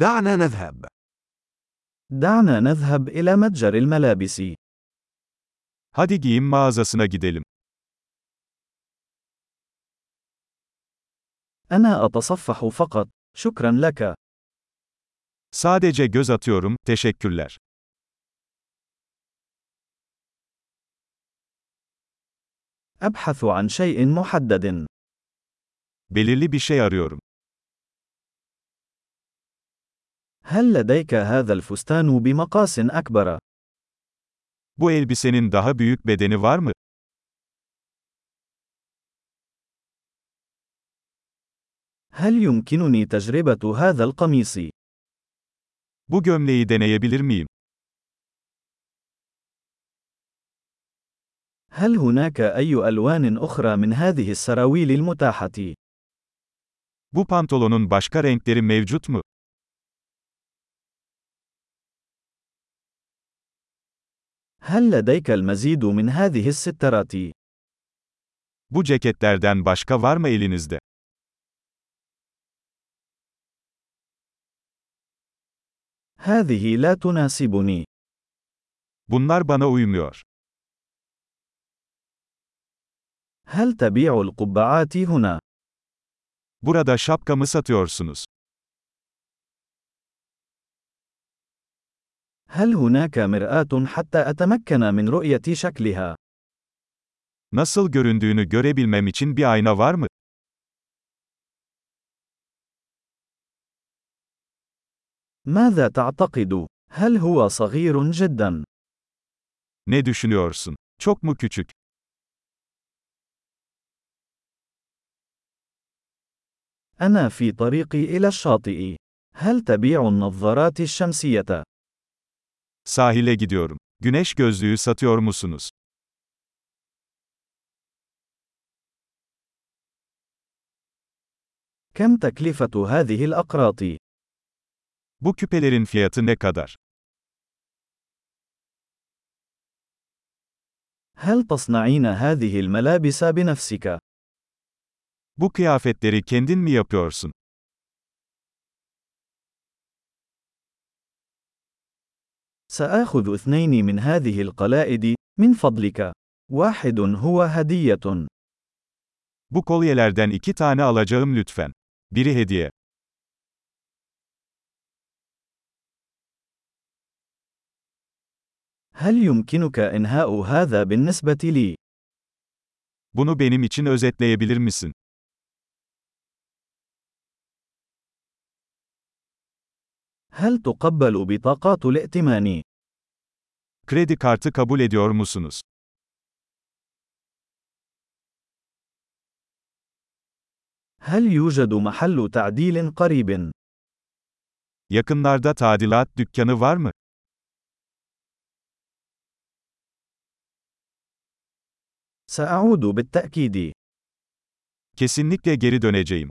دعنا نذهب. دعنا نذهب إلى متجر الملابس. Hadi giyim mağazasına gidelim. أنا أتصفح فقط. شكرا لك. Sadece göz atıyorum, teşekkürler. أبحث عن شيء محدد. Belirli bir şey arıyorum. هل لديك هذا الفستان بمقاس أكبر؟ Bu elbisenin daha büyük bedeni var mı? هل يمكنني تجربة هذا القميص؟ Bu gömleği deneyebilir miyim? هل هناك أي ألوان أخرى من هذه السراويل المتاحة؟ Bu pantolonun başka renkleri mevcut mu? هل لديك المزيد من هذه السترات؟ Bu ceketlerden başka var mı elinizde? هذه لا تناسبني. Bunlar bana uymuyor. هل تبيع القبعات هنا؟ Burada şapka mı satıyorsunuz? هل هناك مرآة حتى أتمكن من رؤية شكلها؟ Nasıl göründüğünü görebilmem için bir ayna var mı? ماذا تعتقد؟ هل هو صغير جدا؟ Ne düşünüyorsun? Çok mu küçük? أنا في طريقي إلى الشاطئ. هل تبيع النظارات الشمسية؟ Sahile gidiyorum. Güneş gözlüğü satıyor musunuz? كم تكلفة هذه الأقراط؟ Bu küpelerin fiyatı ne kadar? هل تصنعين هذه الملابس بنفسك؟ Bu kıyafetleri kendin mi yapıyorsun? سآخذ اثنين من هذه القلائد، من فضلك. واحد هو هدية. Bu kolyelerden iki tane alacağım lütfen. Biri hediye. هل يمكنك إنهاء هذا بالنسبة لي؟ Bunu benim için özetleyebilir misin? هل تقبل بطاقات الائتمان؟ Kredi kartı kabul ediyor musunuz? هل يوجد محل تعديل قريب؟ Yakınlarda tadilat dükkanı var mı? سأعود بالتأكيد. Kesinlikle geri döneceğim.